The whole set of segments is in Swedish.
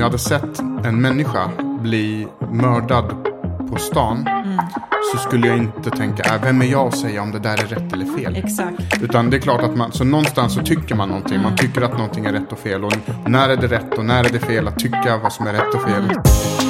jag hade sett en människa bli mördad på stan så skulle jag inte tänka, äh, vem är jag att säga om det där är rätt eller fel? Exakt. Utan det är klart att man, så någonstans så tycker man någonting. Man tycker att någonting är rätt och fel. Och när är det rätt och när är det fel att tycka vad som är rätt och fel. Hej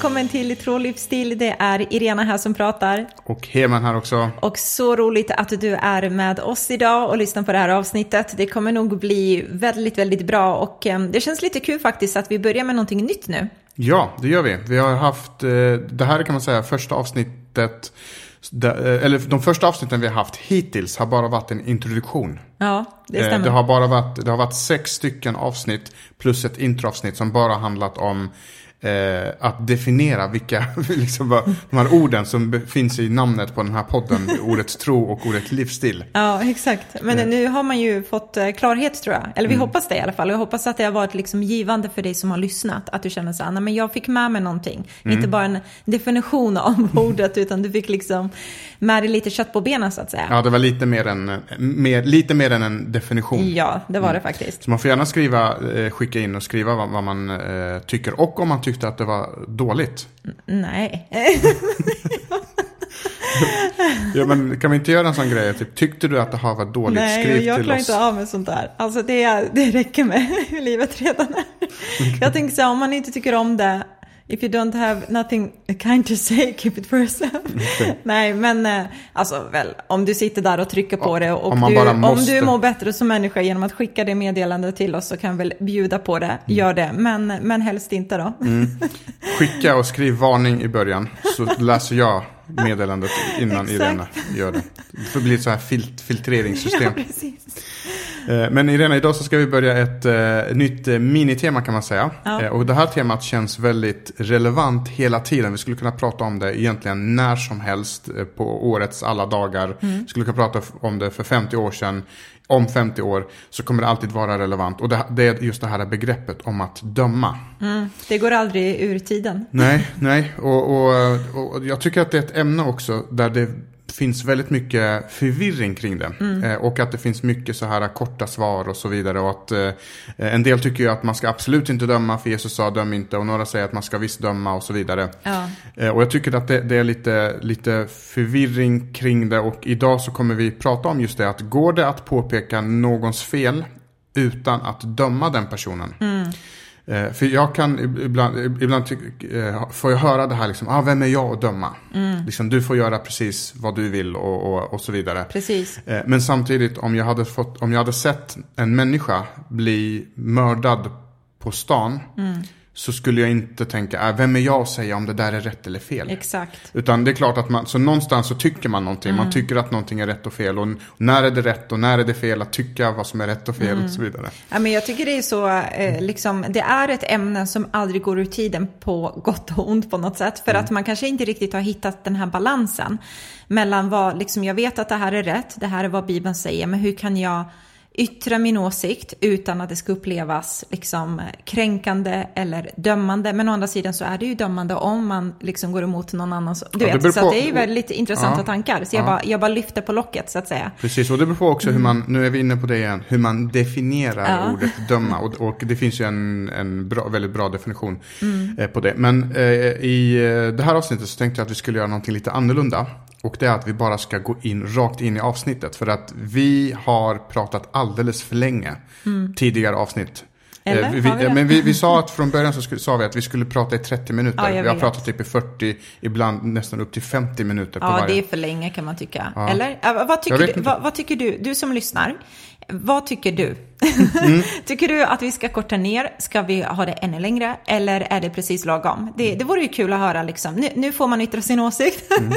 välkommen till Tråd Livsstil. Det är Irena här som pratar. Och Heman här också. Och så roligt att du är med oss idag och lyssnar på det här avsnittet. Det kommer nog bli väldigt, väldigt bra och eh, det känns lite kul faktiskt att vi börjar med någonting nytt nu. Ja, det gör vi. Vi har haft, eh, det här kan man säga, första avsnittet. eh, Eller de första avsnitten vi har haft hittills har bara varit en introduktion. Ja, det stämmer. Det har bara varit, det har varit sex stycken avsnitt plus ett introavsnitt som bara handlat om eh, att definiera vilka, liksom, de här orden som finns i namnet på den här podden. ordet tro och ordet livsstil. Ja, exakt. Men nu har man ju fått eh, klarhet tror jag. Eller vi hoppas det i alla fall. Och jag hoppas att det har varit liksom givande för dig som har lyssnat. Att du känner så här, men jag fick med mig någonting. Inte bara en definition av ordet, utan du fick liksom med dig lite kött på benen så att säga. Ja, det var lite mer än, mer, lite mer än en definition. Ja, det var det faktiskt. Så man får gärna skriva, eh, skicka in och skriva vad, vad man eh, tycker. Och om man tyckte att det var dåligt. Nej. Ja, men kan vi inte göra en sån grej? Typ, tyckte du att det har varit dåligt? Nej, Skriv jag till klarar oss. inte av med sånt där. Alltså det, det räcker med hur livet redan är. Jag tänker så här, om man inte tycker om det, if you don't have nothing kind to say, keep it for yourself. Nej, men eh, alltså väl, om du sitter där och trycker på det och om du, bara om måste. du mår bättre som människa genom att skicka det meddelandet till oss så kan vi väl bjuda på det, Mm. gör det. Men, men helst inte då. Skicka och skriv varning i början. Så läser jag meddelandet innan. Irena gör det. Det får bli ett så här filt filtreringssystem. Ja, precis. Eh, Men Irena, idag så ska vi börja ett eh, nytt eh, minitema kan man säga. Ja. Och det här temat känns väldigt relevant hela tiden. Vi skulle kunna prata om det egentligen när som helst på årets alla dagar. Mm. Vi skulle kunna prata om det för 50 år sedan. Om 50 år så kommer det alltid vara relevant. Och det, det är just det här begreppet om att döma. Det går aldrig ur tiden. Nej, nej. Och, och, och jag tycker att det är ett ämne också där det finns väldigt mycket förvirring kring det. Eh, och att det finns mycket så här korta svar och så vidare. Och att eh, en del tycker ju att man ska absolut inte döma för Jesus sa döm inte. Och några säger att man ska visst döma och så vidare. Ja. Eh, och jag tycker att det, det är lite, lite förvirring kring det. Och idag så kommer vi prata om just det. Att går det att påpeka någons fel utan att döma den personen? Eh, för jag kan ib- ibland, ibland eh, får jag höra det här liksom, ah, vem är jag att döma? Liksom, du får göra precis vad du vill och, och, och så vidare. Precis. Eh, men samtidigt, om jag, hade fått, om jag hade sett en människa bli mördad på stan så skulle jag inte tänka, äh, vem är jag att säga om det där är rätt eller fel? Exakt. Utan det är klart att man, så någonstans så tycker man någonting. Man tycker att någonting är rätt och fel. Och när är det rätt och när är det fel att tycka vad som är rätt och fel och så vidare. Ja, men jag tycker det är så, eh, liksom, det är ett ämne som aldrig går ur tiden på gott och ont på något sätt. För att man kanske inte riktigt har hittat den här balansen mellan vad, liksom, jag vet att det här är rätt, det här är vad Bibeln säger, men hur kan jag yttra min åsikt utan att det ska upplevas liksom kränkande eller dömande. Men å andra sidan så är det ju dömande om man liksom går emot någon annan. Du Ja, vet, så på- det är ju väldigt intressanta Ja, tankar. Så jag, ja. bara, jag bara lyfter på locket så att säga. Precis, och det beror på också hur man, nu är vi inne på det igen, hur man definierar ordet döma. Och, och det finns ju en, en bra, väldigt bra definition eh, på det. Men eh, i eh, det här avsnittet så tänkte jag att vi skulle göra någonting lite annorlunda. Och det är att vi bara ska gå in rakt in i avsnittet. För att vi har pratat alldeles för länge tidigare avsnitt. Eller? Eh, vi, Har vi det? men vi, vi sa att från början så skulle, sa vi att vi skulle prata i 30 minuter. Ja, vi har pratat typ i 40, ibland nästan upp till 50 minuter på Ja, varje. det är för länge kan man tycka. Ja. Eller? Vad, tycker du, vad, vad tycker du? Du som lyssnar. Vad tycker du? Mm. tycker du att vi ska korta ner? Ska vi ha det ännu längre? Eller är det precis lagom? Det, det vore ju kul att höra liksom. Nu, nu får man yttra sin åsikt. Mm.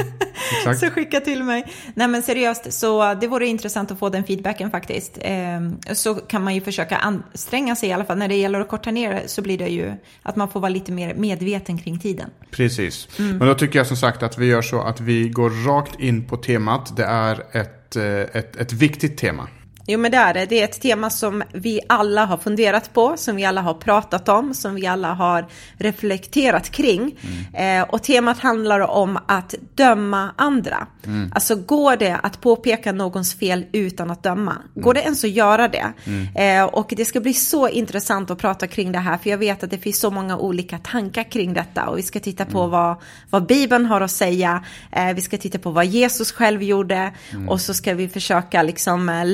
Så skicka till mig. Nej men seriöst, så det vore intressant att få den feedbacken faktiskt. Ehm, så kan man ju försöka anstränga sig i alla fall. När det gäller att korta ner så blir det ju att man får vara lite mer medveten kring tiden. Precis. Mm. Men då tycker jag som sagt att vi gör så att vi går rakt in på temat. Det är ett, eh, ett, ett viktigt tema. Jo men det är det. Det är ett tema som vi alla har funderat på, som vi alla har pratat om, som vi alla har reflekterat kring. Mm. Eh, och temat handlar om att döma andra. Mm. Alltså går det att påpeka någons fel utan att döma? Går mm. det ens att göra det? Mm. Eh, och det ska bli så intressant att prata kring det här, för jag vet att det finns så många olika tankar kring detta. Och vi ska titta på mm. vad, vad Bibeln har att säga. Eh, vi ska titta på vad Jesus själv gjorde. Mm. Och så ska vi försöka liksom eh,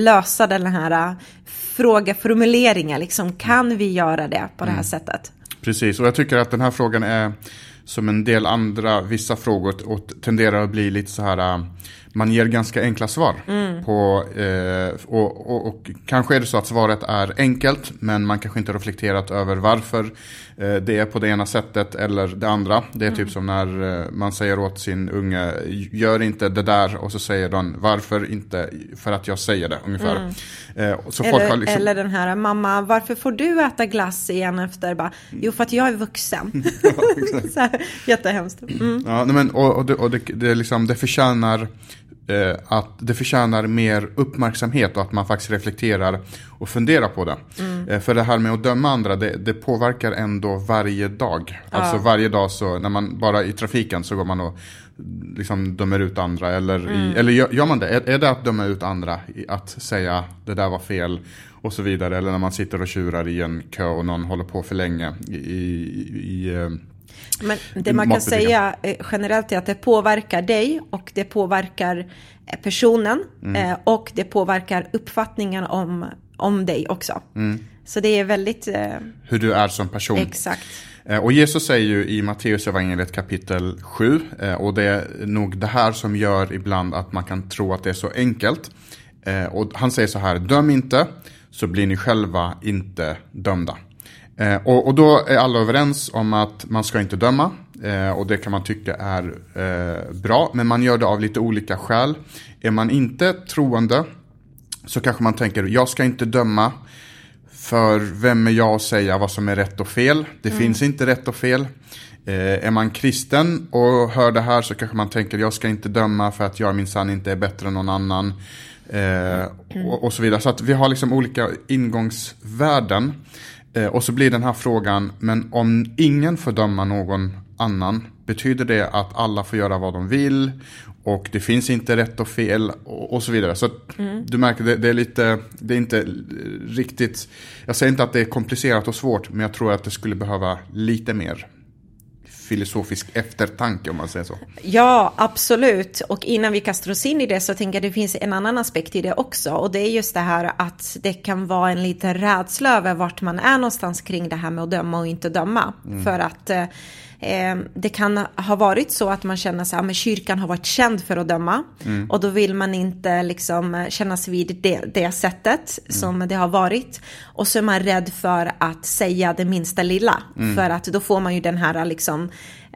lösa den här uh, frågeformuleringen. Liksom, kan vi göra det på det här mm. sättet? Precis, och jag tycker att den här frågan är som en del andra, vissa frågor och tenderar att bli lite så här, äh, man ger ganska enkla svar. Mm. På, eh, och, och, och, kanske är det så att svaret är enkelt, men man kanske inte reflekterat över varför eh, det är på det ena sättet eller det andra. Det är typ mm. typ som när eh, man säger åt sin unge, gör inte det där, och så säger de, varför inte, för att jag säger det, ungefär. Mm. Eh, eller, liksom... eller, den här, mamma, varför får du äta glass igen efter? Bara, jo, för att jag är vuxen. ja, jättehemskt. Mm. Ja, men, och, och, det, och det, det, liksom, det förtjänar eh, att det förtjänar mer uppmärksamhet och att man faktiskt reflekterar och funderar på det. Mm. Eh, för det här med att döma andra, det, det påverkar ändå varje dag. Ja. Alltså varje dag så, när man bara i trafiken så går man och liksom dömer ut andra. Eller, mm. i, eller gör, gör, man det? Är, är, det att döma ut andra? Att säga det där var fel och så vidare. Eller när man sitter och tjurar i en kö och någon håller på för länge i, i, i eh, men det man kan säga eh, generellt är att det påverkar dig och det påverkar eh, personen mm. och det påverkar uppfattningen om, om dig också. Mm. Så det är väldigt... Hur du är som person. Exakt. Och Jesus säger ju i Matteus evangeliet kapitel 7, och det är nog det här som gör ibland att man kan tro att det är så enkelt. Och han säger så här, döm inte, så blir ni själva inte dömda. Eh, och, och, då är alla överens om att man ska inte döma. Eh, och det kan man tycka är eh, bra. Men man gör det av lite olika skäl. Är man inte troende så kanske man tänker jag ska inte döma. För vem är jag att säga vad som är rätt och fel? Det mm. finns inte rätt och fel. Eh, är man kristen och hör det här så kanske man tänker jag ska inte döma för att jag minsann inte är bättre än någon annan. Eh, och, och, så vidare. Så att vi har liksom olika ingångsvärden. Eh, och så blir den här frågan, men om ingen får döma någon annan, betyder det att alla får göra vad de vill? Och det finns inte rätt och fel och, och så vidare. Så mm. du märker, det, det, är lite, det är inte riktigt, jag säger inte att det är komplicerat och svårt, men jag tror att det skulle behöva lite mer filosofisk eftertanke om man säger så. Ja, absolut. Och innan vi kastar oss in i det så tänker jag att det finns en annan aspekt i det också. Och det är just det här att det kan vara en liten rädsla över vart man är någonstans kring det här med att döma och inte döma. Mm. För att eh, Eh, det kan ha varit så att man känner sig, ja kyrkan har varit känd för att döma. Mm. Och då vill man inte liksom kännas vid det, det sättet mm. som det har varit. Och så är man rädd för att säga det minsta lilla. Mm. För att då får man ju den här liksom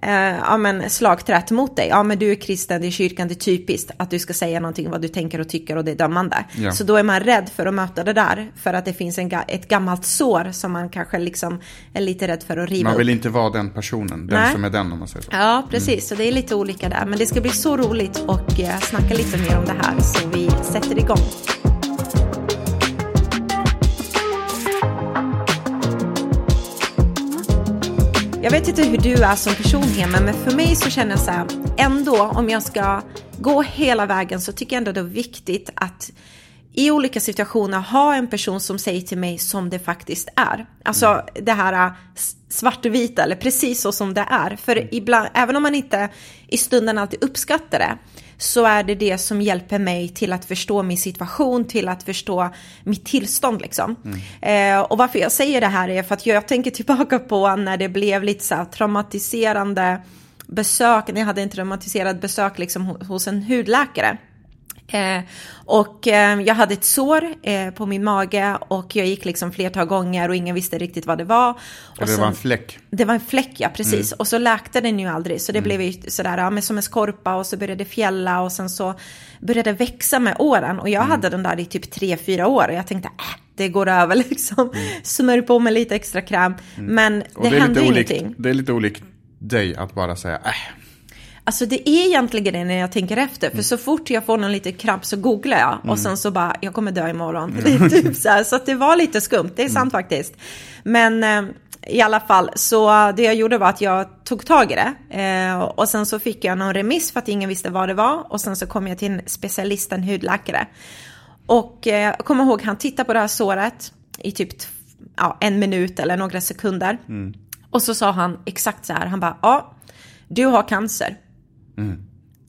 eh, ja, men slagträtt mot dig. Ja, men du är kristen, det är kyrkan, det är typiskt att du ska säga någonting vad du tänker och tycker och det är dömande. Ja. Så då är man rädd för att möta det där för att det finns en, ett gammalt sår som man kanske liksom är lite rädd för att riva Man vill upp. inte vara den personen, den Nej. som är den om man säger så. Ja, precis. Mm. Så det är lite olika där. Men det ska bli så roligt och eh, snacka lite mer om det här så vi sätter igång. Jag vet inte hur du är som person hemma, men för mig så känner jag så här, ändå om jag ska gå hela vägen så tycker jag ändå det är viktigt att i olika situationer ha en person som säger till mig som det faktiskt är. Alltså det här svartvita eller precis så som det är. För ibland, även om man inte i stunden alltid uppskattar det, så är det det som hjälper mig till att förstå min situation, till att förstå mitt tillstånd liksom. Mm. Eh, och varför jag säger det här är för att jag tänker tillbaka på när det blev lite så här traumatiserande besök, när jag hade en traumatiserad besök liksom hos en hudläkare. Eh, och eh, jag hade ett sår eh, på min mage och jag gick liksom flertal gånger och ingen visste riktigt vad det var. Och det så, var en fläck? Det var en fläck, ja precis. Mm. Och så läkte den ju aldrig, så det mm. blev ju sådär, ja, men som en skorpa och så började det fjälla och sen så började det växa med åren. Och jag mm. hade den där i typ tre fyra år och jag tänkte, äh, det går över liksom. Mm. Smörj på med lite extra kräm. Mm. Men det, det hände ingenting. det är lite olikt dig att bara säga, äh Alltså det är egentligen det när jag tänker efter. För så fort jag får någon lite kramp så googlar jag. Och sen så bara, jag kommer dö imorgon. Är typ så här, så det var lite skumt, det är sant faktiskt. Men eh, i alla fall, så det jag gjorde var att jag tog tag i det. Eh, och sen så fick jag någon remiss för att ingen visste vad det var. Och sen så kom jag till en specialist, en hudläkare. Och eh, jag kommer ihåg, han tittade på det här såret i typ ja, en minut eller några sekunder. Och så sa han exakt så här, han bara, ja, du har cancer.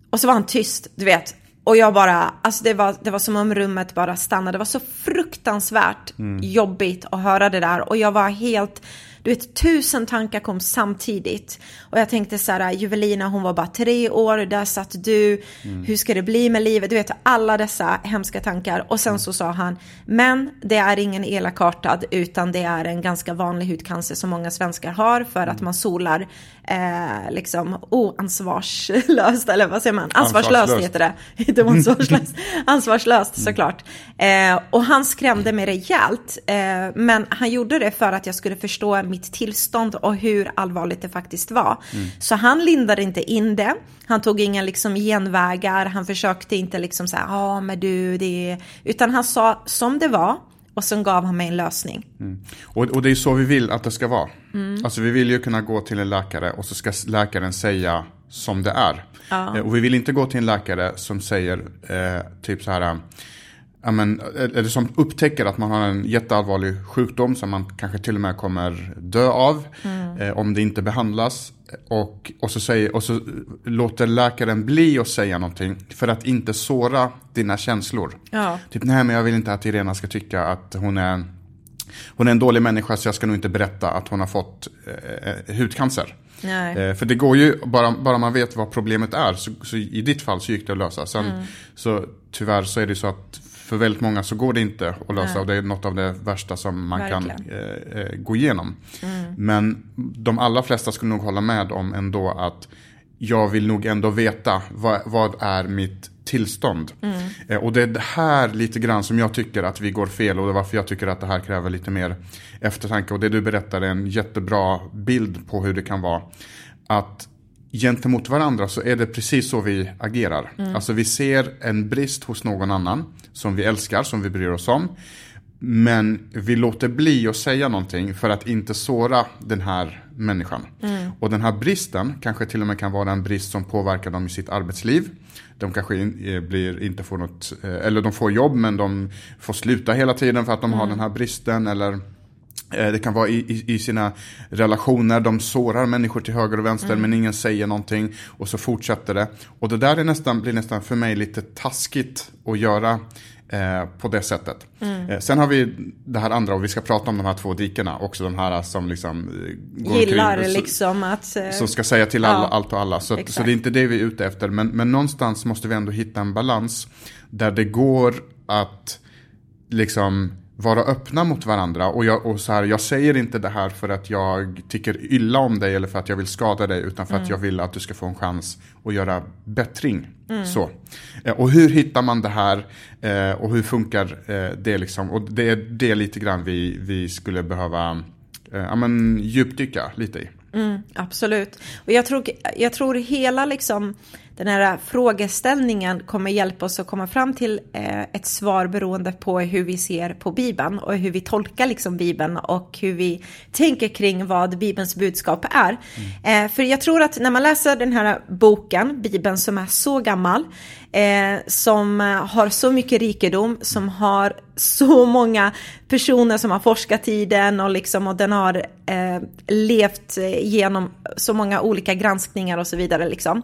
Och så var han tyst, du vet. Och jag bara, alltså det var, det var som om rummet bara stannade. Det var så fruktansvärt jobbigt att höra det där. Och jag var helt, du vet, tusen tankar kom samtidigt. Och jag tänkte så här, Juvelina hon var bara tre år, där satt du. Hur ska det bli med livet? Du vet, alla dessa hemska tankar. Och sen så sa han, men det är ingen elakartad, utan det är en ganska vanlig hudcancer som många svenskar har för att man solar eh, liksom oansvarslöst, eller vad säger man? Ansvarslöst Ansvarslöst. heter det. Inte ansvarslöst. Ansvarslöst såklart. Eh, och han skrämde mig rejält. Eh, men han gjorde det för att jag skulle förstå mitt tillstånd och hur allvarligt det faktiskt var. Så han lindade inte in det. Han tog inga liksom genvägar. Han försökte inte liksom säga, ja ah, men du, det är... Utan han sa som det var. Och sen gav han mig en lösning. Och, och det är så vi vill att det ska vara. Alltså vi vill ju kunna gå till en läkare och så ska läkaren säga som det är. Eh, Och vi vill inte gå till en läkare som säger eh, typ så här. Eh, Ja, men, eller som upptäcker att man har en jätteallvarlig sjukdom som man kanske till och med kommer dö av eh, om det inte behandlas. Och, och, så säger, och så låter läkaren bli att säga någonting för att inte såra dina känslor. Ja. Typ, nej men jag vill inte att Irena ska tycka att hon är, hon är en dålig människa så jag ska nog inte berätta att hon har fått eh, hudcancer. Nej. Eh, för det går ju, bara, bara man vet vad problemet är, så, så i ditt fall så gick det att lösa. Sen, så tyvärr så är det så att för väldigt många så går det inte att lösa Nej. och det är något av det värsta som man kan Verkligen. eh, eh, gå igenom. Men de allra flesta skulle nog hålla med om ändå att jag vill nog ändå veta vad, vad är mitt tillstånd. Eh, och det är det här lite grann som jag tycker att vi går fel och det är varför jag tycker att det här kräver lite mer eftertanke. Och det du berättar är en jättebra bild på hur det kan vara. Att gentemot varandra så är det precis så vi agerar. Alltså vi ser en brist hos någon annan som vi älskar, som vi bryr oss om. Men vi låter bli att säga någonting för att inte såra den här människan. Och den här bristen kanske till och med kan vara en brist som påverkar dem i sitt arbetsliv. De kanske in, eh, blir, inte får något, eh, eller de får jobb men de får sluta hela tiden för att de har den här bristen. Eller det kan vara i, i, sina relationer, de sårar människor till höger och vänster men ingen säger någonting. Och så fortsätter det. Och det där är nästan, blir nästan för mig lite taskigt att göra eh, på det sättet. Eh, sen har vi det här andra och vi ska prata om de här två dikena också. De här som liksom eh, går Gillar omkring, liksom att... eh, som ska säga till alla, Ja, allt och alla. Så, så det är inte det vi är ute efter. Men, men någonstans måste vi ändå hitta en balans där det går att liksom vara öppna mot varandra. Och, jag, och så här, jag säger inte det här för att jag tycker illa om dig eller för att jag vill skada dig. Utan för att jag vill att du ska få en chans att göra bättring. Så. Eh, Och hur hittar man det här eh, och hur funkar eh, det liksom? Och det är det lite grann vi, vi skulle behöva eh, ja, men, djupdyka lite i. Absolut. Och jag tror, jag tror hela liksom, den här frågeställningen kommer hjälpa oss att komma fram till eh, ett svar beroende på hur vi ser på Bibeln och hur vi tolkar liksom Bibeln och hur vi tänker kring vad Bibelns budskap är. Eh, för jag tror att när man läser den här boken, Bibeln som är så gammal, eh, som eh, har så mycket rikedom, som har så många personer som har forskat i den och, liksom, och den har eh, levt eh, genom så många olika granskningar och så vidare. Liksom.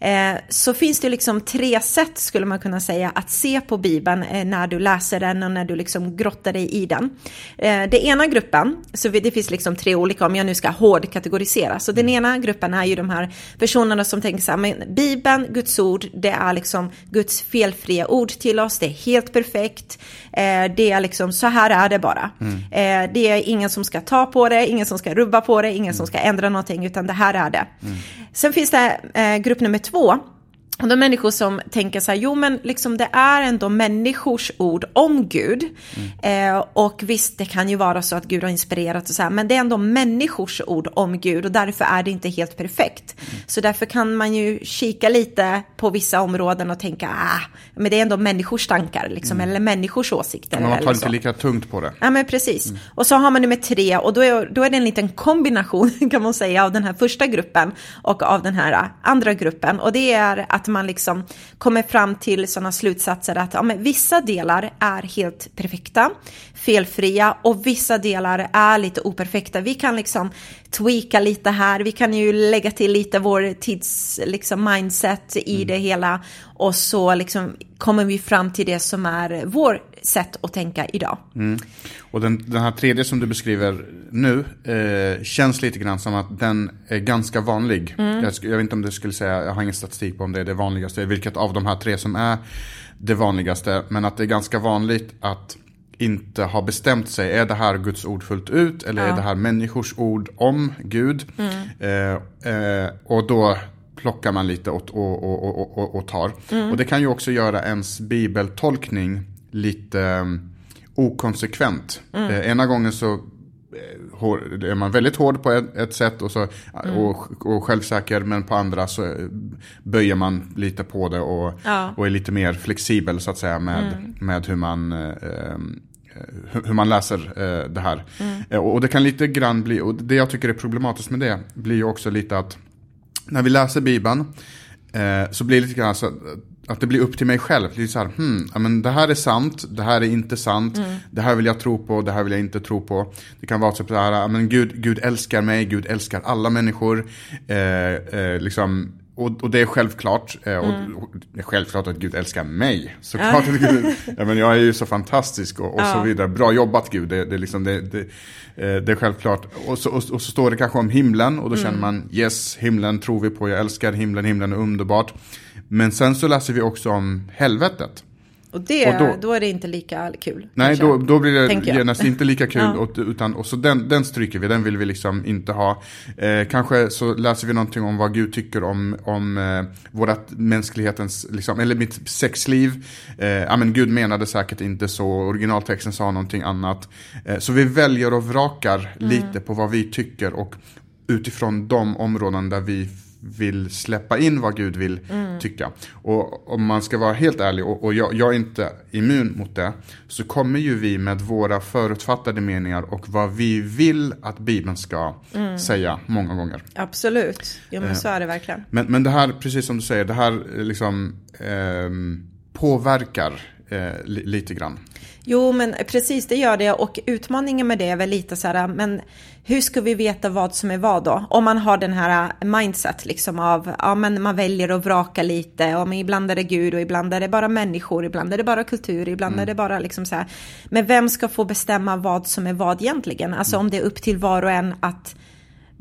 Eh, så finns det liksom tre sätt skulle man kunna säga att se på Bibeln eh, när du läser den och när du liksom grottar dig i den. Eh, det ena gruppen, så det finns liksom tre olika om jag nu ska hårdkategorisera. Så den ena gruppen är ju de här personerna som tänker så här, men Bibeln, Guds ord, det är liksom Guds felfria ord till oss, det är helt perfekt. Eh, det är liksom, så här är det bara. Eh, det är ingen som ska ta på det, ingen som ska rubba på det, ingen som ska ändra någonting, utan det här är det. Sen finns det eh, grupp nummer två, och de människor som tänker så här, jo men liksom det är ändå människors ord om Gud. Mm. Eh, och visst, det kan ju vara så att Gud har inspirerat och så här, men det är ändå människors ord om Gud och därför är det inte helt perfekt. Mm. Så därför kan man ju kika lite på vissa områden och tänka, ah, men det är ändå människors tankar, liksom, mm. eller människors åsikter. Men man tar inte lika tungt på det. Ja, men precis. Mm. Och så har man nummer tre, och då är, då är det en liten kombination, kan man säga, av den här första gruppen och av den här andra gruppen. Och det är att att man liksom kommer fram till sådana slutsatser att ja, men vissa delar är helt perfekta, felfria och vissa delar är lite operfekta. Vi kan liksom tweaka lite här, vi kan ju lägga till lite vår tids liksom, mindset i mm. det hela och så liksom kommer vi fram till det som är vår sätt att tänka idag. Mm. Och den, den, här tredje som du beskriver nu eh, känns lite grann som att den är ganska vanlig. Mm. Jag, jag, vet inte om du skulle säga, jag har ingen statistik på om det är det vanligaste, vilket av de här tre som är det vanligaste. Men att det är ganska vanligt att inte ha bestämt sig, är det här Guds ord fullt ut eller ja. är det här människors ord om Gud? Mm. Eh, eh, och då plockar man lite och, och, och, och, och tar. Mm. Och det kan ju också göra ens bibeltolkning lite um, okonsekvent. Mm. Eh, ena gången så eh, är man väldigt hård på ett, sätt och, så, mm. och, och självsäker men på andra så eh, böjer man lite på det och, ja. och är lite mer flexibel så att säga med, mm. med hur man eh, hur man läser eh, det här. Mm. Och det kan lite grann bli, och det jag tycker är problematiskt med det blir ju också lite att när vi läser Bibeln eh, så blir det lite grann så att det blir upp till mig själv. Lite så här, hmm, ja, men det här är sant, det här är inte sant, mm. det här vill jag tro på, det här vill jag inte tro på. Det kan vara så här, men Gud, Gud älskar mig, Gud älskar alla människor. Eh, eh, liksom, och, och, det är självklart. Eh, och, mm. och, det är självklart att Gud älskar mig. Såklart att Gud, ja, men jag är ju så fantastisk och, och ja. så vidare. Bra jobbat Gud, det, det, liksom, det, det, eh, det är självklart. Och så, och, så står det kanske om himlen och då mm. känner man yes, himlen tror vi på, jag älskar himlen, himlen är underbart. Men sen så läser vi också om helvetet. Och, det, och då, då, är det inte lika kul. Nej, då, då blir det genast inte lika kul. ja. och, utan, och så den, den stryker vi, den vill vi liksom inte ha. Eh, kanske så läser vi någonting om vad Gud tycker om, om eh, vårat mänsklighetens, liksom, eller mitt sexliv. Eh, ja, men Gud menade säkert inte så, originaltexten sa någonting annat. Eh, så vi väljer och vrakar mm. lite på vad vi tycker och utifrån de områden där vi vill släppa in vad Gud vill mm. tycka. Och om man ska vara helt ärlig, och, och jag, jag, är inte immun mot det, så kommer ju vi med våra förutfattade meningar och vad vi vill att Bibeln ska mm. säga många gånger. Absolut, ja men så är det verkligen. Men, men det här, precis som du säger, det här liksom eh, påverkar eh, lite grann. Jo, men precis det gör det och utmaningen med det är väl lite så här, men hur ska vi veta vad som är vad då? Om man har den här mindset liksom av, ja men man väljer att vraka lite och ibland är det Gud och ibland är det bara människor, ibland är det bara kultur, ibland mm. är det bara liksom så här. Men vem ska få bestämma vad som är vad egentligen? Alltså mm. om det är upp till var och en att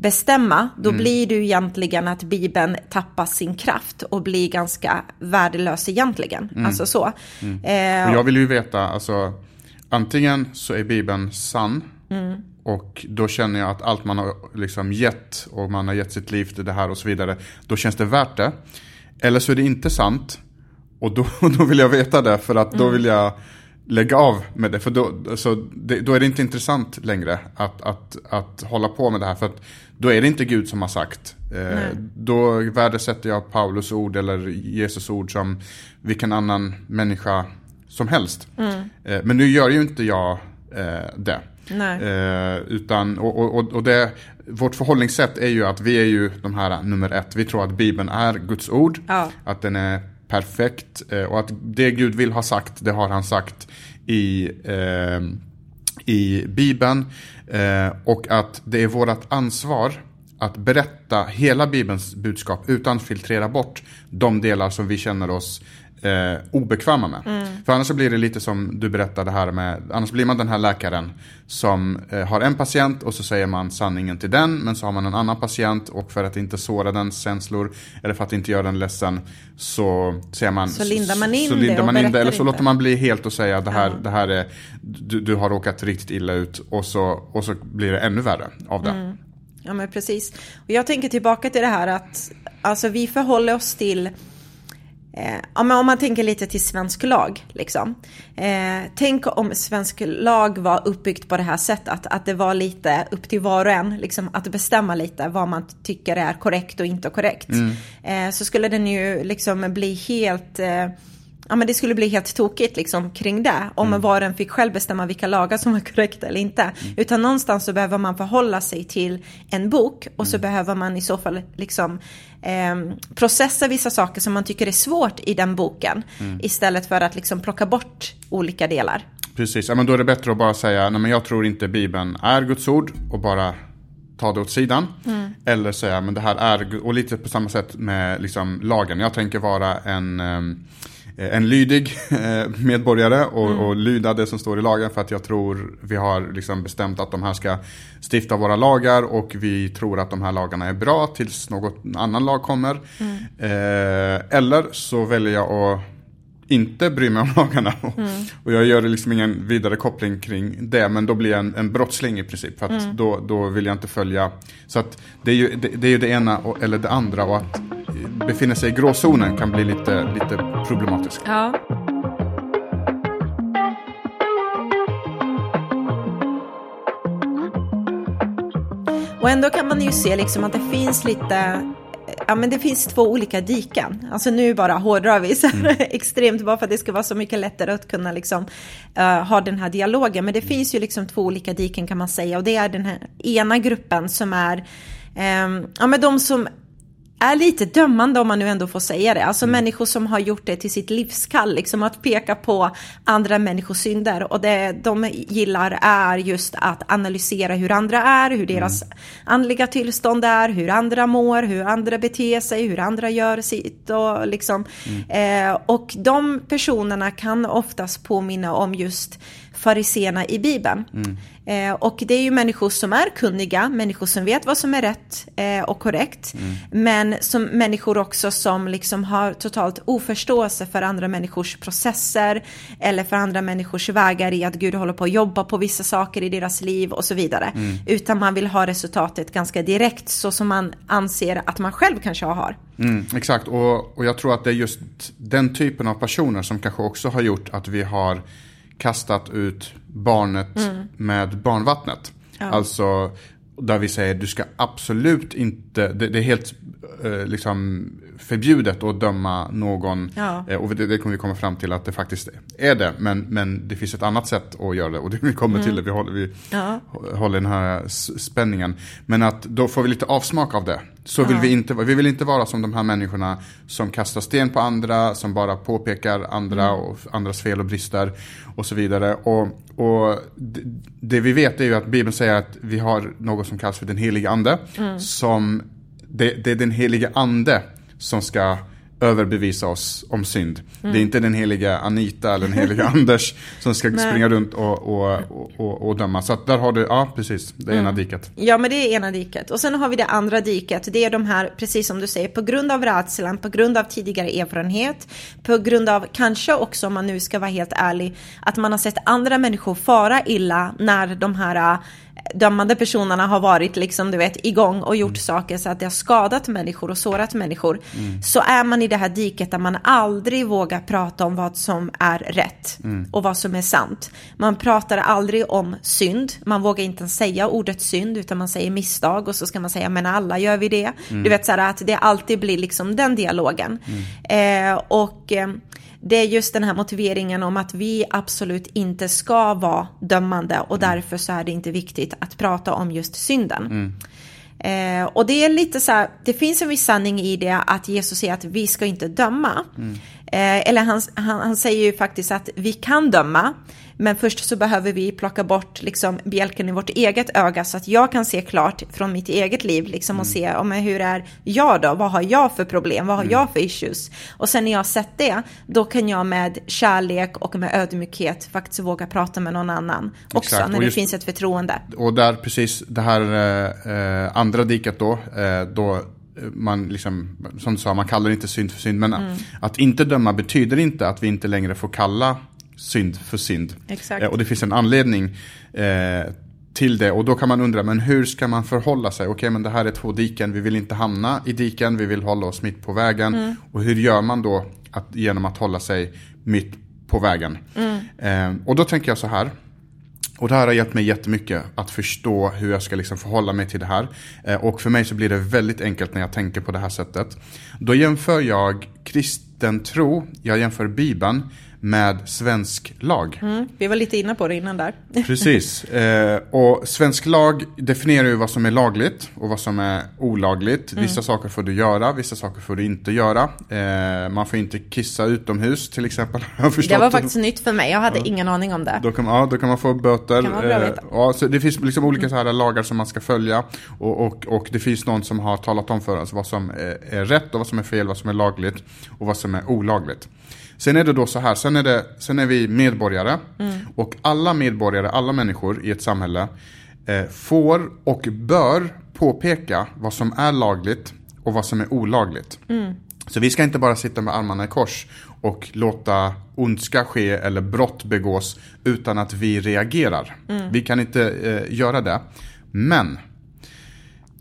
bestämma, då mm. blir det ju egentligen att Bibeln tappar sin kraft och blir ganska värdelös egentligen. Mm. Alltså så. Mm. Eh, och jag vill ju veta, alltså antingen så är Bibeln sann mm. och då känner jag att allt man har liksom gett och man har gett sitt liv till det här och så vidare, då känns det värt det. Eller så är det inte sant och då, då vill jag veta det för att då mm. vill jag lägga av med det. För då, alltså, det, då är det inte intressant längre att, att, att hålla på med det här. För att då är det inte Gud som har sagt. Eh, då värdesätter jag Paulus ord eller Jesus ord som vilken annan människa som helst. Mm. Eh, men nu gör ju inte jag eh, det. Eh, utan, och, och, och det, vårt förhållningssätt är ju att vi är ju de här nummer ett. Vi tror att Bibeln är Guds ord. Ja. Att den är perfekt. Eh, och att det Gud vill ha sagt, det har han sagt i, eh, i Bibeln. Eh, och att det är vårt ansvar att berätta hela Bibelns budskap utan filtrera bort de delar som vi känner oss eh, obekväma med. Mm. För annars så blir det lite som du berättade här med, annars blir man den här läkaren som eh, har en patient och så säger man sanningen till den, men så har man en annan patient och för att inte såra dens känslor eller för att inte göra den ledsen så säger man Så lindar man in så, så det man in det, eller så inte. låter man bli helt och säga det här, ja. det här är, du, du, har råkat riktigt illa ut och så, och så blir det ännu värre av det. Mm. Ja men precis. Och jag tänker tillbaka till det här att alltså vi förhåller oss till Eh, om man tänker lite till svensk lag. Liksom. Eh, tänk om svensk lag var uppbyggt på det här sättet. Att, att det var lite upp till var och en liksom, att bestämma lite vad man tycker är korrekt och inte korrekt. Mm. Eh, så skulle den ju liksom bli helt eh, ja, men det skulle bli helt tokigt liksom, kring det. Om mm. var och en fick själv bestämma vilka lagar som var korrekta eller inte. Mm. Utan någonstans så behöver man förhålla sig till en bok och så mm. behöver man i så fall liksom eh, processa vissa saker som man tycker är svårt i den boken. Mm. Istället för att liksom plocka bort olika delar. Precis, ja, men då är det bättre att bara säga, nej men jag tror inte Bibeln är Guds ord och bara ta det åt sidan. Mm. Eller säga, men det här är, och lite på samma sätt med liksom, lagen. Jag tänker vara en um, Eh, en lydig eh, medborgare och, mm. och lyda det som står i lagen för att jag tror vi har liksom bestämt att de här ska stifta våra lagar och vi tror att de här lagarna är bra tills något annan lag kommer. Mm. Eh, eller så väljer jag att inte bry mig om lagarna. Mm. Och jag gör liksom ingen vidare koppling kring det. Men då blir jag en, en brottsling i princip. För att mm. då, då vill jag inte följa. Så att det är ju det, det, är ju det ena och, eller det andra. Och att befinna sig i gråzonen kan bli lite, lite problematiskt. Ja. Och ändå kan man ju se liksom att det finns lite ja, men det finns två olika diken. Alltså nu bara hårdrar vi så mm. extremt bara för att det ska vara så mycket lättare att kunna liksom, uh, ha den här dialogen. Men det finns ju liksom två olika diken kan man säga och det är den här ena gruppen som är um, ja, men de som är lite dömande om man nu ändå får säga det. Alltså mm. människor som har gjort det till sitt livskall, liksom att peka på andra människors synder. Och det de gillar är just att analysera hur andra är, hur deras mm. andliga tillstånd är, hur andra mår, hur andra beter sig, hur andra gör sitt och liksom. Mm. Eh, och de personerna kan oftast påminna om just fariséerna i Bibeln. Mm. Eh, och det är ju människor som är kunniga, människor som vet vad som är rätt eh, och korrekt. Mm. Men som människor också som liksom har totalt oförståelse för andra människors processer eller för andra människors vägar i att Gud håller på att jobba på vissa saker i deras liv och så vidare. Mm. Utan man vill ha resultatet ganska direkt så som man anser att man själv kanske har. Mm, exakt, och, och jag tror att det är just den typen av personer som kanske också har gjort att vi har kastat ut barnet mm. med barnvattnet. Ja. Alltså där vi säger du ska absolut inte, det, det är helt eh, liksom förbjudet att döma någon. Ja. Eh, och det, det, kommer vi komma fram till att det faktiskt är det. Men, men det finns ett annat sätt att göra det. Och det vi kommer mm. till det, vi håller, vi ja. håller den här spänningen. Men att då får vi lite avsmak av det. Så vill vi inte Vi vill inte vara som de här människorna som kastar sten på andra, som bara påpekar andra mm. och andras fel och brister och så vidare. Och, och det, det, vi vet är ju att Bibeln säger att vi har något som kallas för den heliga ande. Mm. Som det, det är den heliga ande som ska överbevisa oss om synd. Mm. Det är inte den heliga Anita eller den heliga Anders som ska springa runt och, och, och, och, döma. Så att där har du, ja precis, det är mm. ena diket. Ja men det är ena diket. Och sen har vi det andra diket. Det är de här, precis som du säger, på grund av rädslan, på grund av tidigare erfarenhet, på grund av kanske också om man nu ska vara helt ärlig, att man har sett andra människor fara illa när de här dömande personerna har varit liksom, du vet, igång och gjort mm. saker så att det har skadat människor och sårat människor. Mm. Så är man i det här diket där man aldrig vågar prata om vad som är rätt mm. och vad som är sant. Man pratar aldrig om synd, man vågar inte säga ordet synd utan man säger misstag och så ska man säga men alla gör vi det. Mm. Du vet så här att det alltid blir liksom den dialogen. Mm. Eh, och eh, det är just den här motiveringen om att vi absolut inte ska vara dömande och mm. därför så är det inte viktigt att prata om just synden. Mm. Eh, och det är lite så här, det finns en viss sanning i det att Jesus säger att vi ska inte döma. Mm. Eh, eller han, han, han, säger ju faktiskt att vi kan döma, men först så behöver vi plocka bort liksom bjälken i vårt eget öga så att jag kan se klart från mitt eget liv liksom och mm. se om hur är jag då? Vad har jag för problem? Vad har mm. jag för issues? Och sen när jag har sett det, då kan jag med kärlek och med ödmjukhet faktiskt våga prata med någon annan också Exakt. när just, det finns ett förtroende. Och där precis det här eh, andra diket då, eh, då man liksom, som du sa, man kallar inte synd för synd. Men mm. att inte döma betyder inte att vi inte längre får kalla synd för synd. Exakt. Eh, och det finns en anledning eh, till det. Och då kan man undra, men hur ska man förhålla sig? Okej, okay, men det här är två diken, vi vill inte hamna i diken, vi vill hålla oss mitt på vägen. Mm. Och hur gör man då att, genom att hålla sig mitt på vägen. Eh, och då tänker jag så här. Och det här har hjälpt mig jättemycket att förstå hur jag ska liksom förhålla mig till det här. Eh, och för mig så blir det väldigt enkelt när jag tänker på det här sättet. Då jämför jag kristen tro, jag jämför Bibeln med svensk lag. Mm, vi var lite inne på det innan där. Precis. Eh, och svensk lag definierar ju vad som är lagligt och vad som är olagligt. Vissa mm. saker får du göra, vissa saker får du inte göra. Eh, man får inte kissa utomhus till exempel. det var faktiskt nytt för mig, jag hade ja. ingen aning om det. Då kan, ja, då kan man få böter. Kan man eh, ja, så det finns liksom olika så här lagar som man ska följa. Och, och, och det finns någon som har talat om för oss vad som är, är rätt och vad som är fel, vad som är lagligt och vad som är olagligt. Sen är det då så här, sen är, det, sen är vi medborgare. Mm. Och alla medborgare, alla människor i ett samhälle eh, får och bör påpeka vad som är lagligt och vad som är olagligt. Mm. Så vi ska inte bara sitta med armarna i kors och låta ondska ske eller brott begås utan att vi reagerar. Mm. Vi kan inte eh, göra det. Men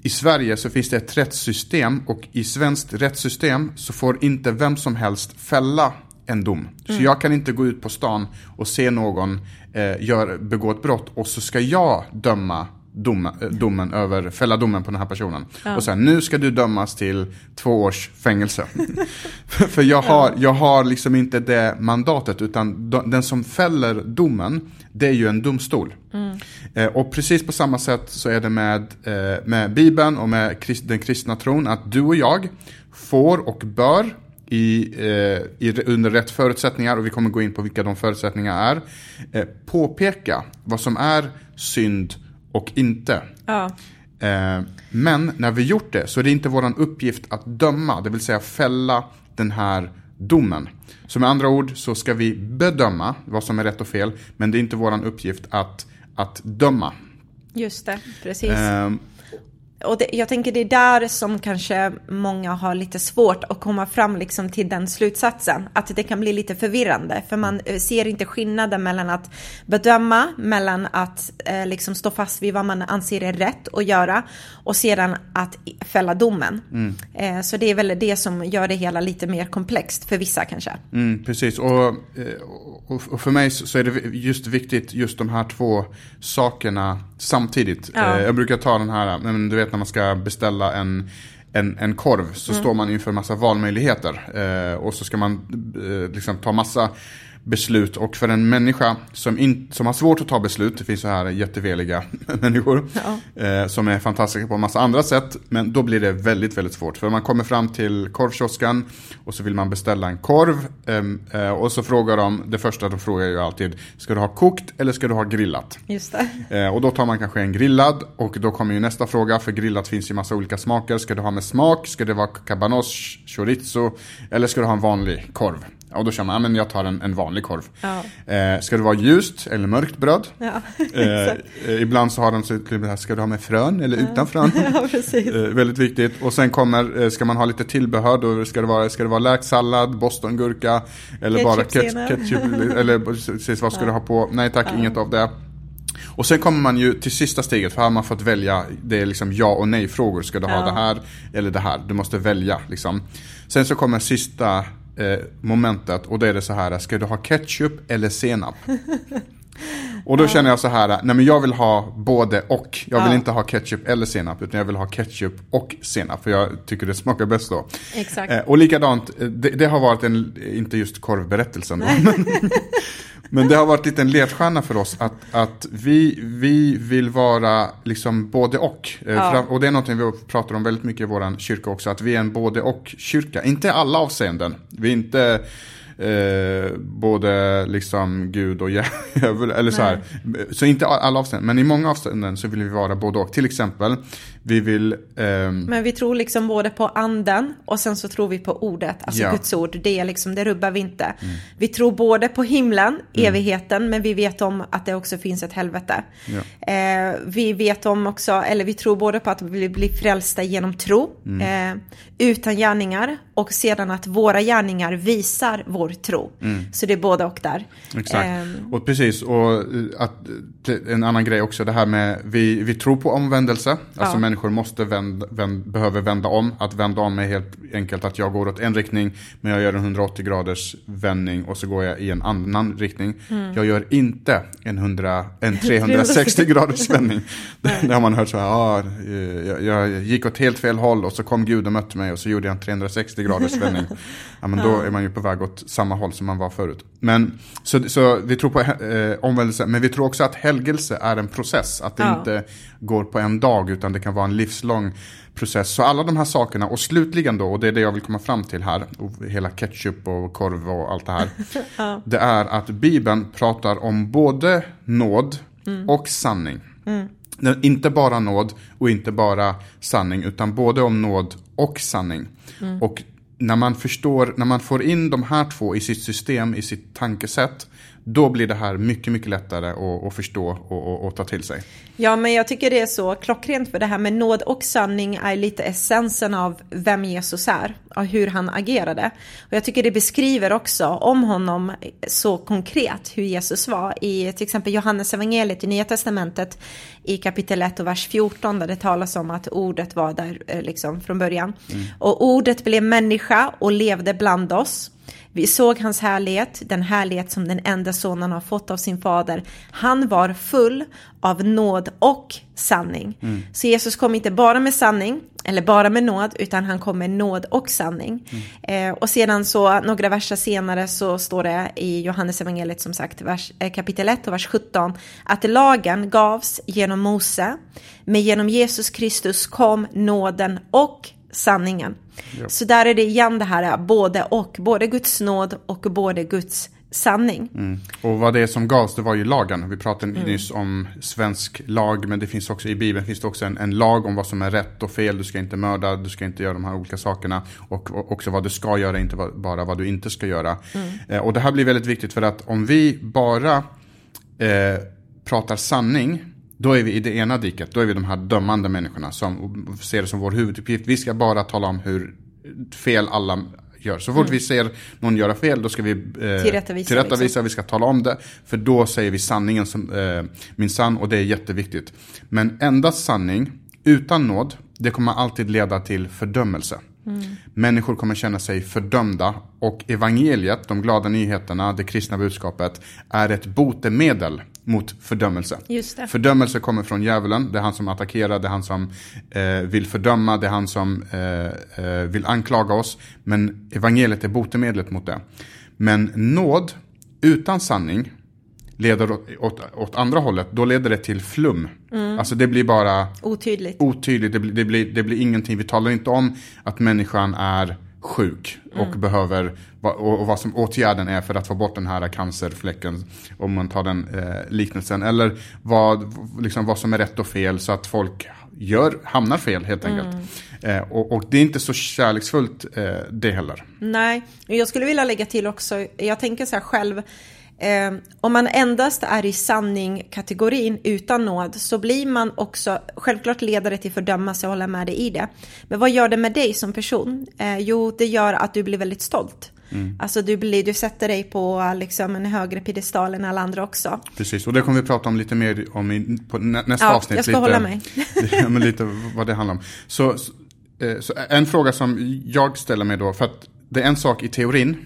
i Sverige så finns det ett rättssystem och i svenskt rättssystem så får inte vem som helst fälla en dom. Så mm. jag kan inte gå ut på stan och se någon eh, gör, begå ett brott och så ska jag döma dom, eh, domen över, fälla domen på den här personen. Ja. Och säga nu ska du dömas till två års fängelse. för jag har, jag har liksom inte det mandatet utan den som fäller domen det är ju en domstol. Mm. Eh, och precis på samma sätt så är det med, eh, med Bibeln och med krist, den kristna tron att du och jag får och bör i, eh, i, under rätt förutsättningar och vi kommer gå in på vilka de förutsättningarna är. Eh, påpeka vad som är synd och inte. Ja. Eh, men när vi gjort det så är det inte vår uppgift att döma, det vill säga fälla den här domen. Så med andra ord så ska vi bedöma vad som är rätt och fel, men det är inte vår uppgift att, att döma. Just det, precis. Och det, jag tänker det är där som kanske många har lite svårt att komma fram liksom till den slutsatsen. Att det kan bli lite förvirrande för man eh, ser inte skillnaden mellan att bedöma, mellan att eh, liksom stå fast vid vad man anser är rätt att göra och sedan att fälla domen. Mm. Eh, så det är väl det som gör det hela lite mer komplext för vissa kanske. Mm, precis, och, eh, och, och, för mig så är det just viktigt just de här två sakerna samtidigt. Ja. Eh, jag brukar ta den här, men du vet när man ska beställa en en, en korv så mm. står man inför massa valmöjligheter. Eh, och så ska man eh, liksom ta massa beslut. Och för en människa som, in, som har svårt att ta beslut, det finns så här jätteveliga människor ja. eh, som är fantastiska på en massa andra sätt. Men då blir det väldigt, väldigt svårt. För man kommer fram till korvkioskan och så vill man beställa en korv. Ehm, eh, och så frågar de, det första de frågar ju alltid, ska du ha kokt eller ska du ha grillat? Just. Eh, och då tar man kanske en grillad och då kommer ju nästa fråga, för grillat finns ju massa olika smaker. Ska du ha med smak? Ska det vara cabanos, chorizo eller ska du ha en vanlig korv? Och då känner man, ja men jag tar en, en vanlig korv. Ja. Eh, ska det vara ljust eller mörkt bröd? Ja, eh, ibland så har de så ska du ha med frön eller utan frön? Ja, precis. Eh, väldigt viktigt. Och sen kommer, eh, ska man ha lite tillbehör, då ska det vara, ska det vara läksallad, bostongurka eller ketchup bara ketchup, ketchup eller precis vad ska du ha på? Nej tack, inget av det. Och sen kommer man ju till sista steget, för här har man fått välja, det är liksom ja och nej frågor. Ska du ha det här eller det här? Du måste välja liksom. Sen så kommer sista Eh, momentet och då är det så här, ska du ha ketchup eller senap? Och då känner jag så här, nej men jag vill ha både och. Jag vill ja. inte ha ketchup eller senap, utan jag vill ha ketchup och senap. För jag tycker det smakar bäst då. Exakt. Eh, och likadant, eh, det, det, har varit en, inte just korvberättelsen då, men, men det har varit lite en ledstjärna för oss att, att vi, vi vill vara liksom både och. Eh, ja. Och det är någonting vi pratar om väldigt mycket i vår kyrka också, att vi är en både och kyrka. Inte i alla avseenden. Vi är inte eh, både liksom Gud och djävul. Eller så här. Så inte alla avseenden, men i många avseenden så vill vi vara både och. Till exempel, vi vill... Ehm... Men vi tror liksom både på anden och sen så tror vi på ordet, alltså ja. Guds ord. Det, är liksom, det rubbar vi inte. Mm. Vi tror både på himlen, mm. evigheten, men vi vet om att det också finns ett helvete. Ja. Eh, vi vet om också, eller vi tror både på att vi blir frälsta genom tro, mm. eh, utan gärningar och sedan att våra gärningar visar vår tro. Så det är både och där. Exakt. Ehm, Och precis, och eh, att, en annan grej också, det här med, vi, vi tror på omvändelse. Alltså Ja. människor måste vända, vänd, behöver vända om. Att vända om är helt enkelt att jag går åt en riktning, men jag gör en 180 graders vändning och så går jag i en annan riktning. Mm. Jag gör inte en, 100, en 360 graders vändning. Det, det har man hört så här, ah, eh, jag, jag gick åt helt fel håll och så kom Gud och mötte mig och så gjorde jag en 360 graders vändning. Ja, men då är man ju på väg åt samma håll som man var förut. Men, så, så vi tror på eh, omvändelse, men vi tror också att helgelse är en process. Att det Ja. inte går på en dag, utan det kan vara en livslång process. Så alla de här sakerna, och slutligen då, och det är det jag vill komma fram till här, och hela ketchup och korv och allt det här. Det är att Bibeln pratar om både nåd och sanning. Nej, Inte bara nåd och inte bara sanning, utan både om nåd och sanning. Och när man förstår, när man får in de här två i sitt system, i sitt tankesätt, då blir det här mycket, mycket lättare att, att förstå och, och, och ta till sig. Ja, men jag tycker det är så klockrent för det här med nåd och sanning är lite essensen av vem Jesus är och hur han agerade. Och jag tycker det beskriver också om honom så konkret hur Jesus var i till exempel Johannes evangeliet i Nya Testamentet i kapitel 1 och vers 14 där det talas om att ordet var där eh, liksom från början. Och ordet blev människa och levde bland oss. Vi såg hans härlighet, den härlighet som den enda sonen har fått av sin fader. Han var full av nåd och sanning. Så Jesus kom inte bara med sanning, eller bara med nåd, utan han kom med nåd och sanning. Eh, och sedan så, några verser senare så står det i Johannes evangeliet som sagt, vers, eh, kapitel 1 och vers 17, att lagen gavs genom Mose, men genom Jesus Kristus kom nåden och sanningen. Så där är det igen det här både och, både Guds nåd och både Guds sanning. Mm. Och vad det är som gavs, det var ju lagen. Vi pratade nyss om svensk lag, men det finns också i Bibeln finns det också en, en lag om vad som är rätt och fel. Du ska inte mörda, du ska inte göra de här olika sakerna. Och, och också vad du ska göra, inte bara vad du inte ska göra. Eh, och det här blir väldigt viktigt för att om vi bara eh, pratar sanning, då är vi i det ena diket. Då är vi de här dömande människorna som ser det som vår huvuduppgift. Vi ska bara tala om hur fel alla gör. Så fort vi ser någon göra fel, då ska vi eh, Tillrättavisa, tillrättavisa liksom. vi ska tala om det. För då säger vi sanningen som eh, min sann och det är jätteviktigt. Men endast sanning utan nåd, det kommer alltid leda till fördömelse. Människor kommer känna sig fördömda och evangeliet, de glada nyheterna, det kristna budskapet är ett botemedel mot fördömelse. Fördömelse kommer från djävulen, det är han som attackerar, det är han som eh, vill fördöma, det är han som eh, eh, vill anklaga oss. Men evangeliet är botemedlet mot det. Men nåd utan sanning leder åt, åt, åt andra hållet, då leder det till flum. Alltså det blir bara Otydligt. otydligt, det blir, det, blir, det blir ingenting. Vi talar inte om att människan är sjuk och behöver, va- och, och vad som åtgärden är för att få bort den här cancerfläcken, om man tar den eh, liknelsen. Eller vad, liksom vad som är rätt och fel så att folk gör, hamnar fel helt enkelt. Eh, och, och det är inte så kärleksfullt eh, det heller. Nej, jag skulle vilja lägga till också, jag tänker så här själv, eh, om man endast är i sanning-kategorin utan nåd så blir man också, självklart leder det till fördömelse, jag håller med dig i det. Men vad gör det med dig som person? Eh, jo, det gör att du blir väldigt stolt. Alltså du, blir, du sätter dig på liksom, en högre piedestal än alla andra också. Precis, och det kommer vi prata om lite mer om i, nä, nästa Ja, avsnitt. jag ska lite, hålla mig. men lite vad det handlar om. Så, så, eh, så en fråga som jag ställer mig då, för att det är en sak i teorin.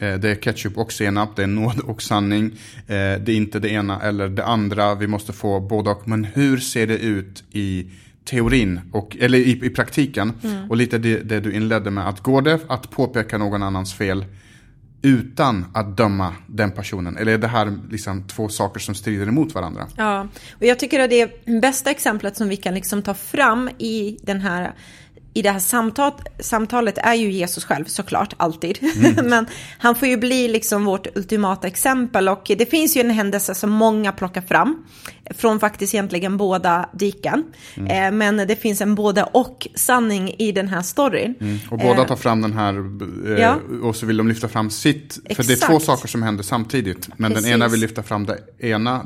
Eh, Det är ketchup och senap, det är nåd och sanning. eh, Det är inte det ena eller det andra, vi måste få både och. Men hur ser det ut i teorin, och, eller i, i praktiken? Och lite det, det du inledde med, att går det att påpeka någon annans fel utan att döma den personen? Eller är det här liksom två saker som strider emot varandra? Ja, och jag tycker att det bästa exemplet som vi kan liksom ta fram i den här i det här samtal, samtalet är ju Jesus själv såklart, alltid. Men han får ju bli liksom vårt ultimata exempel och det finns ju en händelse som många plockar fram från faktiskt egentligen båda diken. Mm. Eh, men det finns en både och sanning i den här storyn. Mm. Och båda tar fram den här eh, ja. och så vill de lyfta fram sitt. För Exakt. det är två saker som händer samtidigt. Men Precis. den ena vill lyfta fram det ena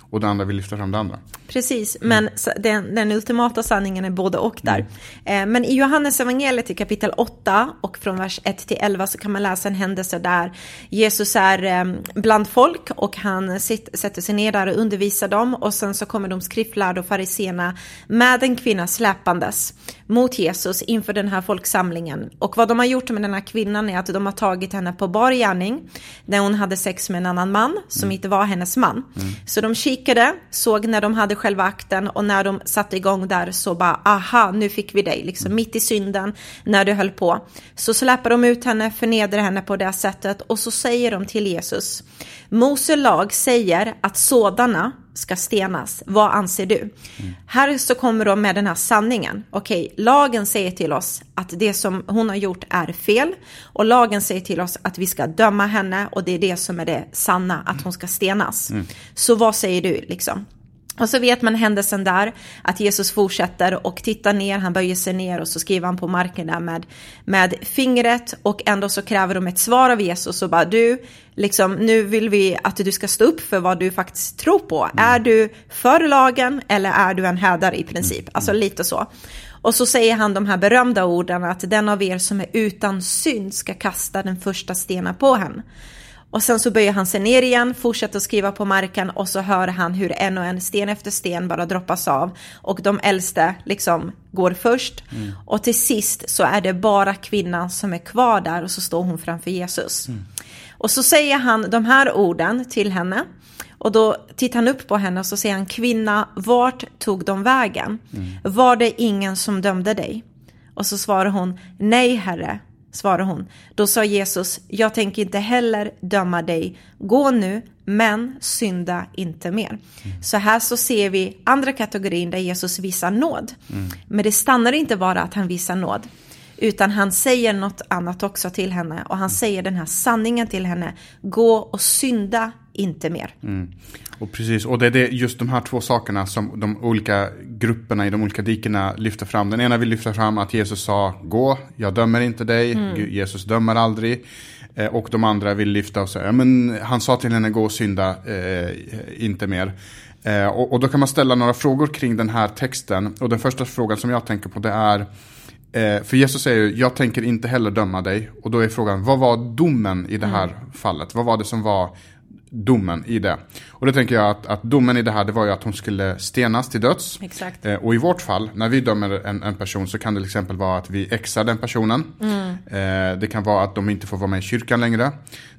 och den andra vill lyfta fram det andra. Precis, mm. men den, den, ultimata sanningen är både och där. Mm. Men i Johannes evangeliet i kapitel 8 och från vers 1 till 11 så kan man läsa en händelse där Jesus är bland folk och han sitter, sätter sig ner där och undervisar dem och sen så kommer de skriftlärda och fariséerna med en kvinna släpandes mot Jesus inför den här folksamlingen. Och vad de har gjort med den här kvinnan är att de har tagit henne på bar gärning när hon hade sex med en annan man som mm. inte var hennes man. Mm. Så de kikade, såg när de hade själva akten och när de satte igång där så bara aha, nu fick vi dig, liksom mm. mitt i synden när du höll på. Så släpper de ut henne, förnedrar henne på det sättet och så säger de till Jesus, Mose lag säger att sådana ska stenas. Vad anser du? Mm. Här så kommer de med den här sanningen. Okej, lagen säger till oss att det som hon har gjort är fel och lagen säger till oss att vi ska döma henne och det är det som är det sanna, att hon ska stenas. Mm. Så vad säger du liksom? Och så vet man händelsen där, att Jesus fortsätter och tittar ner, han böjer sig ner och så skriver han på marken där med, med fingret och ändå så kräver de ett svar av Jesus och bara du, liksom nu vill vi att du ska stå upp för vad du faktiskt tror på. Mm. Är du för lagen eller är du en hädare i princip? Mm. Alltså lite så. Och så säger han de här berömda orden att den av er som är utan synd ska kasta den första stenen på henne. Och sen så böjer han sig ner igen, fortsätter att skriva på marken och så hör han hur en och en sten efter sten bara droppas av. Och de äldste liksom går först. Mm. Och till sist så är det bara kvinnan som är kvar där och så står hon framför Jesus. Mm. Och så säger han de här orden till henne. Och då tittar han upp på henne och så säger han kvinna, vart tog de vägen? Mm. Var det ingen som dömde dig? Och så svarar hon, nej herre, svarar hon. Då sa Jesus, jag tänker inte heller döma dig. Gå nu, men synda inte mer. Mm. Så här så ser vi andra kategorin där Jesus visar nåd. Mm. Men det stannar inte bara att han visar nåd. Utan han säger något annat också till henne. Och han säger den här sanningen till henne. Gå och synda inte mer. Mm. Och precis, och det är det, just de här två sakerna som de olika grupperna i de olika dikena lyfter fram. Den ena vill lyfta fram att Jesus sa gå, jag dömer inte dig, mm. Jesus dömer aldrig. Eh, och de andra vill lyfta och säga, men han sa till henne gå och synda, eh, inte mer. Eh, och, och, då kan man ställa några frågor kring den här texten. Och den första frågan som jag tänker på det är, eh, för Jesus säger ju, jag tänker inte heller döma dig. Och då är frågan, vad var domen i det här mm. fallet? Vad var det som var domen i det. Och då tänker jag att, att domen i det här det var ju att hon skulle stenas till döds. Exakt. Eh, och i vårt fall, när vi dömer en, en, person så kan det till exempel vara att vi exar den personen. Mm. Eh, det kan vara att de inte får vara med i kyrkan längre.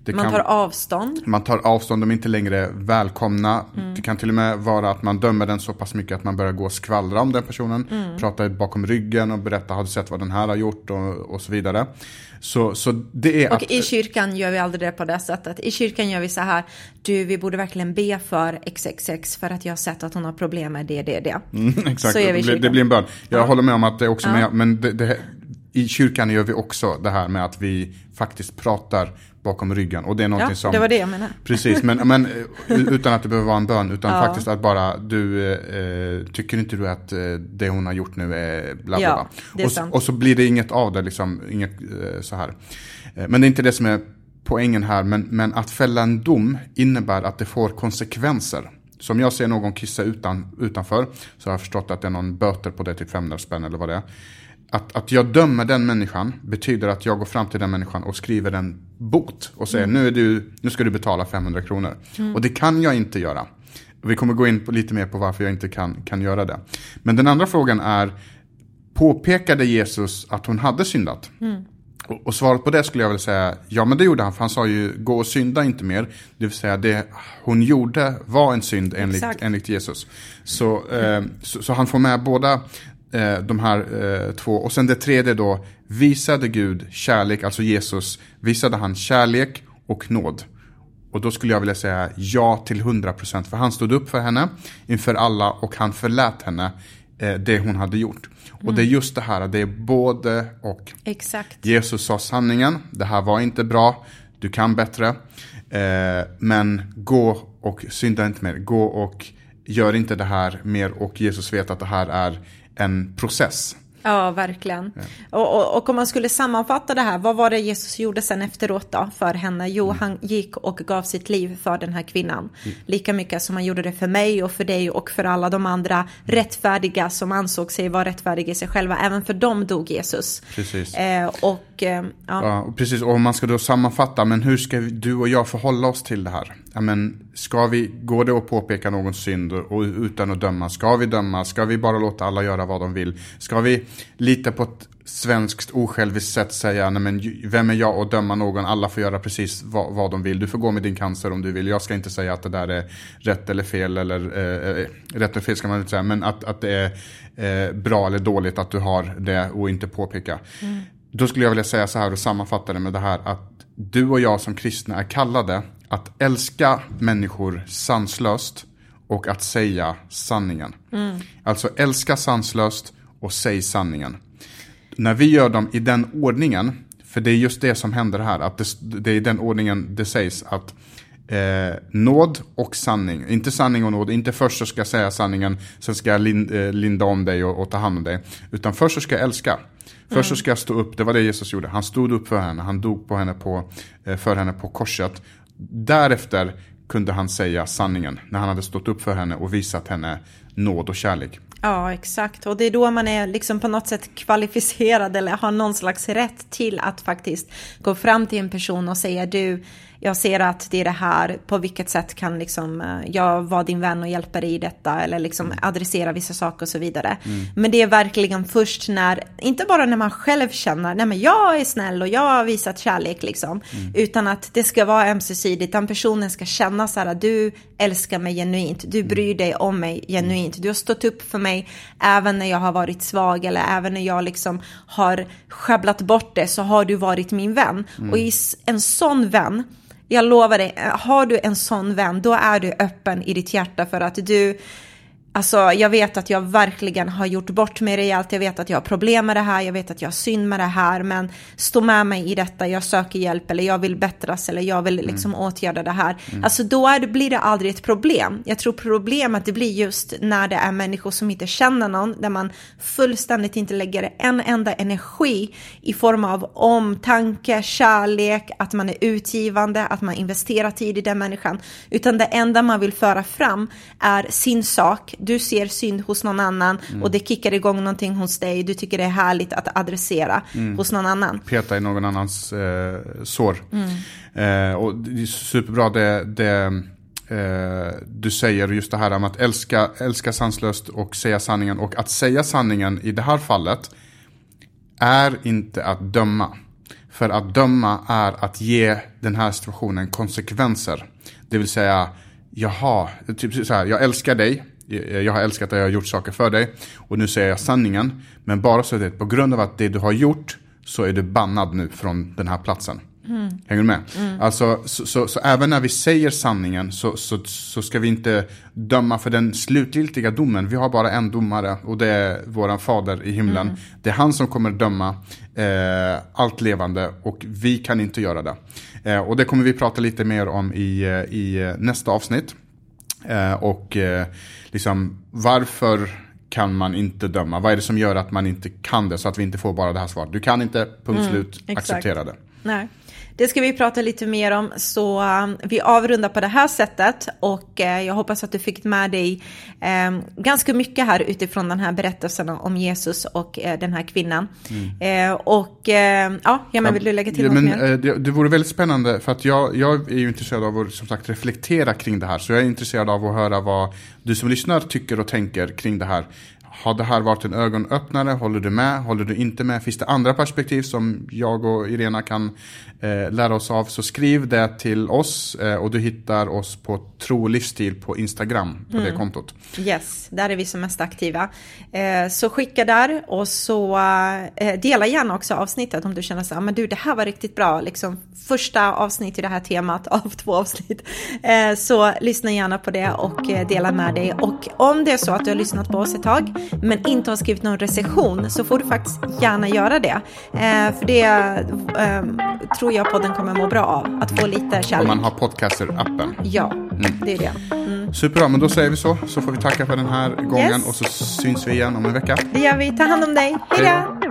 Det man kan, tar avstånd. Man tar avstånd, de är inte längre välkomna. Mm. Det kan till och med vara att man dömer den så pass mycket att man börjar gå och skvallra om den personen. Mm. Prata bakom ryggen och berätta, har du sett vad den här har gjort och, och så vidare. Så, så det är och att... i kyrkan gör vi aldrig det på det sättet. I kyrkan gör vi så här, du vi borde verkligen be för XXX för att jag har sett att hon har problem med det, det, det. Mm, exakt, så det, det blir en bön. Jag ja. håller med om att det också, ja. med, men det, det, i kyrkan gör vi också det här med att vi faktiskt pratar bakom ryggen. Och det är någonting ja, som... det var det jag menade. Precis, men, men eh, utan att det behöver vara en bön. Utan ja. faktiskt att bara, du, eh, tycker inte du att eh, det hon har gjort nu är bla bla ja, bla. Och, och, så blir det inget av det, liksom, inget eh, så här. Eh, men det är inte det som är poängen här. Men, men att fälla en dom innebär att det får konsekvenser. Så om jag ser någon kissa utan, utanför så har jag förstått att det är någon böter på det, typ 500 spänn eller vad det är att, att jag dömer den människan betyder att jag går fram till den människan och skriver en bot och säger mm. nu, är du, nu ska du betala 500 kronor. Mm. Och det kan jag inte göra. Vi kommer gå in på, lite mer på varför jag inte kan, kan göra det. Men den andra frågan är, påpekade Jesus att hon hade syndat? Mm. Och, och, svaret på det skulle jag vilja säga, ja men det gjorde han, för han sa ju gå och synda inte mer. Det vill säga det hon gjorde var en synd enligt, enligt Jesus. Så, eh, så, så, han får med båda eh, de här eh, två. Och sen det tredje då, visade Gud kärlek, alltså Jesus, visade han kärlek och nåd. Och då skulle jag vilja säga ja till 100% för han stod upp för henne inför alla och han förlät henne eh, det hon hade gjort. Mm. Och det är mm. just det här, det är både och. Exakt. Jesus sa sanningen, det här var inte bra, du kan bättre. Eh, men gå och synda inte mer, gå och gör inte det här mer och Jesus vet att det här är en process. Ja, verkligen. Ja. Och, och, och, om man skulle sammanfatta det här, vad var det Jesus gjorde sen efteråt då för henne? Jo, mm. han gick och gav sitt liv för den här kvinnan. Mm. Lika mycket som han gjorde det för mig och för dig och för alla de andra rättfärdiga som ansåg sig vara rättfärdiga i sig själva. Även för dem dog Jesus. Precis. Eh, och, eh, ja. ja. precis. Och om man ska då sammanfatta, men hur ska du och jag förhålla oss till det här? Ja, men ska vi, går det att påpeka någon synd och, utan att döma? Ska vi döma? Ska vi bara låta alla göra vad de vill? Ska vi lita på ett svenskt osjälviskt sätt säga, nej men vem är jag att döma någon? Alla får göra precis vad, vad, de vill. Du får gå med din cancer om du vill. Jag ska inte säga att det där är rätt eller fel eller eh, eh rätt eller fel ska man inte säga, men att, att det är eh, bra eller dåligt att du har det och inte påpeka. Mm. Då skulle jag vilja säga så här och sammanfatta det med det här att du och jag som kristna är kallade att älska människor sanslöst och att säga sanningen. Mm. Alltså älska sanslöst och säg sanningen. När vi gör dem i den ordningen, för det är just det som händer här, att det, det är i den ordningen det sägs att eh, nåd och sanning, inte sanning och nåd, inte först så ska jag säga sanningen, sen ska jag lind, eh, linda om dig och, och, ta hand om dig, utan först så ska jag älska. Först mm. så ska jag stå upp, det var det Jesus gjorde, han stod upp för henne, han dog på henne på, eh, för henne på korset. Därefter kunde han säga sanningen, när han hade stått upp för henne och visat henne nåd och kärlek. Ja, exakt. Och det är då man är liksom på något sätt kvalificerad eller har någon slags rätt till att faktiskt gå fram till en person och säga du, jag ser att det är det här, på vilket sätt kan liksom, eh, jag vara din vän och hjälpa dig i detta eller liksom mm. adressera vissa saker och så vidare. Mm. Men det är verkligen först när, inte bara när man själv känner, nej men jag är snäll och jag har visat kärlek liksom, mm. utan att det ska vara ömsesidigt, den personen ska känna så här, du älskar mig genuint, du bryr mm. dig om mig genuint, du har stått upp för mig även när jag har varit svag eller även när jag liksom har sjabblat bort det så har du varit min vän. Mm. Och i en sån vän jag lovar dig, har du en sån vän, då är du öppen i ditt hjärta för att du Alltså jag vet att jag verkligen har gjort bort mig rejält, jag vet att jag har problem med det här, jag vet att jag har synd med det här, men stå med mig i detta, jag söker hjälp eller jag vill bättras eller jag vill liksom mm. åtgärda det här. Mm. Alltså då är blir det aldrig ett problem. Jag tror problemet det blir just när det är människor som inte känner någon, där man fullständigt inte lägger en enda energi i form av omtanke, kärlek, att man är utgivande, att man investerar tid i den människan, utan det enda man vill föra fram är sin sak, du ser synd hos någon annan mm. och det kickar igång någonting hos dig. Du tycker det är härligt att adressera mm. hos någon annan. Peta i någon annans eh, sår. Mm. Eh, och det är superbra det, det eh, du säger just det här om att älska, älska sanslöst och säga sanningen. Och att säga sanningen i det här fallet är inte att döma. För att döma är att ge den här situationen konsekvenser. Det vill säga, jaha, typ så här, jag älskar dig, jag har älskat dig, jag har gjort saker för dig. Och nu säger jag sanningen. Men bara så att det på grund av att det du har gjort så är du bannad nu från den här platsen. Mm. Hänger du med? Mm. Alltså, så, så, så, även när vi säger sanningen så, så, så ska vi inte döma för den slutgiltiga domen. Vi har bara en domare och det är våran fader i himlen. Mm. Det är han som kommer döma eh, allt levande och vi kan inte göra det. Eh, och det kommer vi prata lite mer om i, eh, i nästa avsnitt. Eh, och eh, liksom varför kan man inte döma? Vad är det som gör att man inte kan det? Så att vi inte får bara det här svaret. Du kan inte, punkt mm, slut, acceptera det. Nej. Det ska vi prata lite mer om, så um, vi avrundar på det här sättet och uh, jag hoppas att du fick med dig um, ganska mycket här utifrån den här berättelsen om Jesus och uh, den här kvinnan. Mm. Uh, och ja, ja, men vill du lägga till ja, något men, mer? Det, det vore väldigt spännande för att jag, jag är ju intresserad av att som sagt reflektera kring det här. Så jag är intresserad av att höra vad du som lyssnar tycker och tänker kring det här. Har det här varit en ögonöppnare? Håller du med? Håller du inte med? Finns det andra perspektiv som jag och Irena kan eh, lära oss av? Så skriv det till oss eh, och du hittar oss på Tro livsstil på Instagram på mm. det kontot. Yes, där är vi som mest aktiva. Eh, så skicka där och så eh, dela gärna också avsnittet om du känner så här, men du det här var riktigt bra, liksom första avsnitt i det här temat av två avsnitt. Eh, så lyssna gärna på det och eh, dela med dig och om det är så att du har lyssnat på oss ett tag men inte har skrivit någon recension så får du faktiskt gärna göra det. Eh, för det eh, tror jag podden kommer må bra av, att få lite kärlek. Om man har podcaster-appen. Ja, mm. det är det. Mm. Superbra, men då säger vi så. Så får vi tacka för den här gången yes. och så syns vi igen om en vecka. Det gör vi. Ta hand om dig. Hej då!